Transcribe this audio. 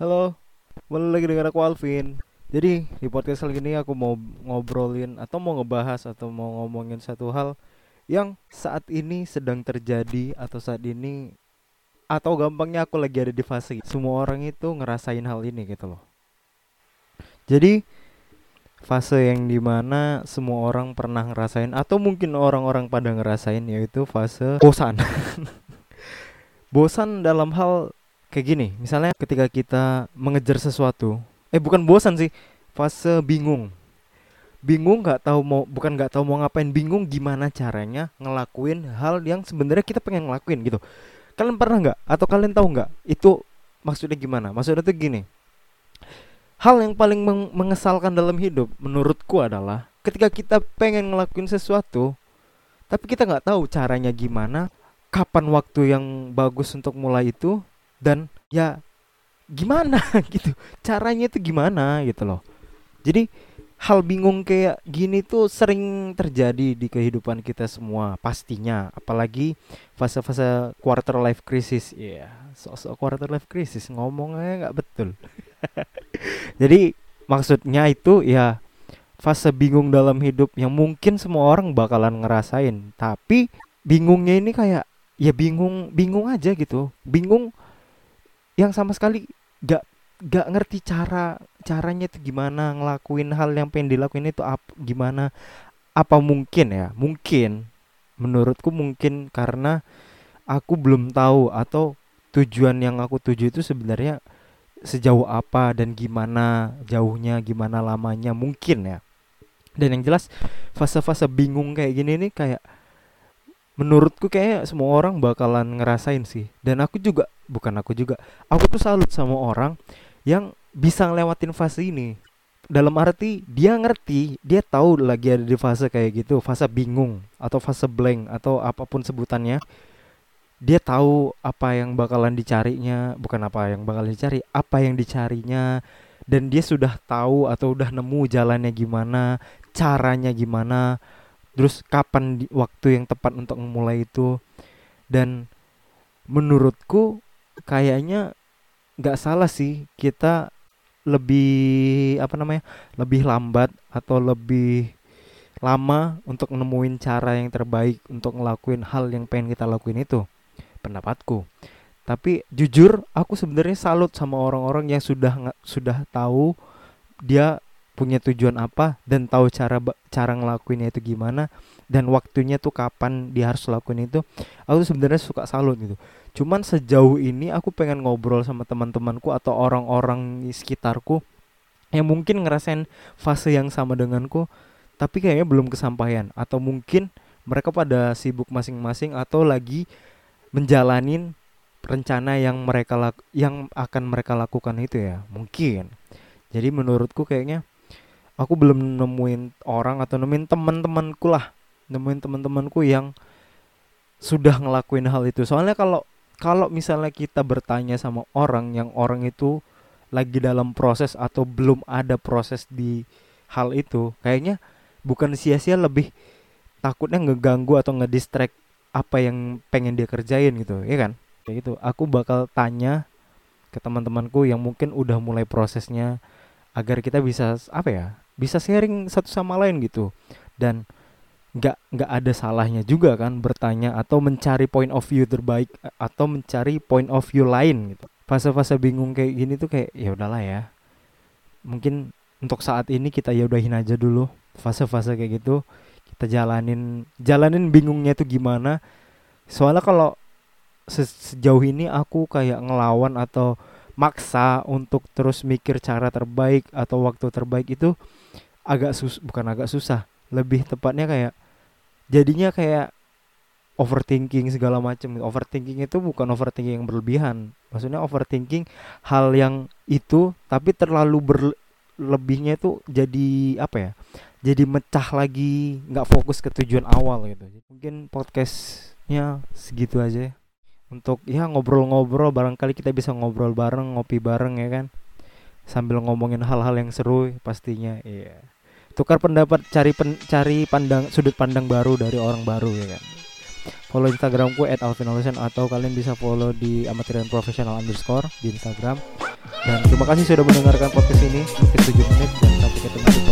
Halo, balik lagi dengan aku Alvin. Jadi di podcast kali ini aku mau ngobrolin atau mau ngebahas atau mau ngomongin satu hal yang saat ini sedang terjadi atau saat ini atau gampangnya aku lagi ada di fase semua orang itu ngerasain hal ini gitu loh. Jadi fase yang di mana semua orang pernah ngerasain atau mungkin orang-orang pada ngerasain yaitu fase bosan. bosan dalam hal kayak gini, misalnya ketika kita mengejar sesuatu, eh bukan bosan sih, fase bingung. Bingung nggak tahu mau bukan nggak tahu mau ngapain, bingung gimana caranya ngelakuin hal yang sebenarnya kita pengen ngelakuin gitu. Kalian pernah nggak atau kalian tahu nggak itu maksudnya gimana? Maksudnya tuh gini. Hal yang paling meng mengesalkan dalam hidup menurutku adalah ketika kita pengen ngelakuin sesuatu tapi kita nggak tahu caranya gimana, kapan waktu yang bagus untuk mulai itu dan ya gimana gitu? Caranya itu gimana gitu loh. Jadi hal bingung kayak gini tuh sering terjadi di kehidupan kita semua pastinya. Apalagi fase-fase quarter life crisis. Ya yeah, sosok quarter life crisis ngomongnya nggak betul. Jadi maksudnya itu ya fase bingung dalam hidup yang mungkin semua orang bakalan ngerasain. Tapi bingungnya ini kayak ya bingung bingung aja gitu. Bingung yang sama sekali gak gak ngerti cara caranya itu gimana ngelakuin hal yang pengen dilakuin itu ap, gimana apa mungkin ya? Mungkin menurutku mungkin karena aku belum tahu atau tujuan yang aku tuju itu sebenarnya sejauh apa dan gimana jauhnya gimana lamanya mungkin ya. Dan yang jelas fase-fase bingung kayak gini nih kayak menurutku kayak semua orang bakalan ngerasain sih. Dan aku juga bukan aku juga aku tuh salut sama orang yang bisa ngelewatin fase ini. Dalam arti dia ngerti dia tahu lagi ada di fase kayak gitu fase bingung atau fase blank atau apa pun sebutannya. Dia tahu apa yang bakalan dicarinya bukan apa yang bakalan dicari apa yang dicarinya. Dan dia sudah tahu atau udah nemu jalannya gimana caranya gimana terus kapan di, waktu yang tepat untuk memulai itu? Dan menurutku kayaknya nggak salah sih kita lebih apa namanya lebih lambat atau lebih lama untuk nemuin cara yang terbaik untuk ngelakuin hal yang pengen kita lakuin itu pendapatku. Tapi jujur aku sebenarnya salut sama orang-orang yang sudah sudah tahu dia punya tujuan apa dan tahu cara cara ngelakuinnya itu gimana dan waktunya tuh kapan dia harus lakuin itu aku sebenarnya suka salut gitu. Cuman sejauh ini aku pengen ngobrol sama teman-temanku atau orang-orang di sekitarku yang mungkin ngerasain fase yang sama denganku tapi kayaknya belum kesampaian atau mungkin mereka pada sibuk masing-masing atau lagi menjalanin rencana yang mereka yang akan mereka lakukan itu ya mungkin. Jadi menurutku kayaknya aku belum nemuin orang atau nemuin teman-temanku lah. Nemuin teman-temanku yang sudah ngelakuin hal itu. Soalnya kalau kalau misalnya kita bertanya sama orang yang orang itu lagi dalam proses atau belum ada proses di hal itu kayaknya bukan sia-sia lebih takutnya ngeganggu atau ngedistract apa yang pengen dia kerjain gitu ya kan? Kayak gitu. Aku bakal tanya ke teman-temanku yang mungkin udah mulai prosesnya agar kita bisa apa ya bisa sharing satu sama lain gitu. Dan nggak nggak ada salahnya juga kan bertanya atau mencari point of view terbaik atau mencari point of view lain gitu. Fase-fase bingung kayak gini tuh kayak ya udahlah ya. Mungkin untuk saat ini kita ya udahin aja dulu fase-fase kayak gitu. Kita jalanin jalanin bingungnya tuh gimana. Soalnya kalau se sejauh ini aku kayak ngelawan atau maksa untuk terus mikir cara terbaik atau waktu terbaik itu agak sus bukan agak susah. Lebih tepatnya kayak jadinya kayak overthinking segala macam overthinking itu bukan overthinking yang berlebihan. Maksudnya overthinking hal yang itu tapi terlalu berlebihnya itu jadi apa ya jadi mecah lagi nggak fokus ke tujuan awal gitu. Mungkin podcastnya segitu aja ya. Untuk ya ngobrol-ngobrol barangkali kita bisa ngobrol bareng ngopi bareng ya kan? Sambil ngomongin hal-hal yang seru pastinya iya. Tukar pendapat cari pen, cari pandang sudut pandang baru dari orang baru ya kan? Follow instagramku at atau kalian bisa follow di amatir profesional underscore di instagram. Dan terima kasih sudah mendengarkan podcast ini. Mungkin 7 menit dan sampai ketemu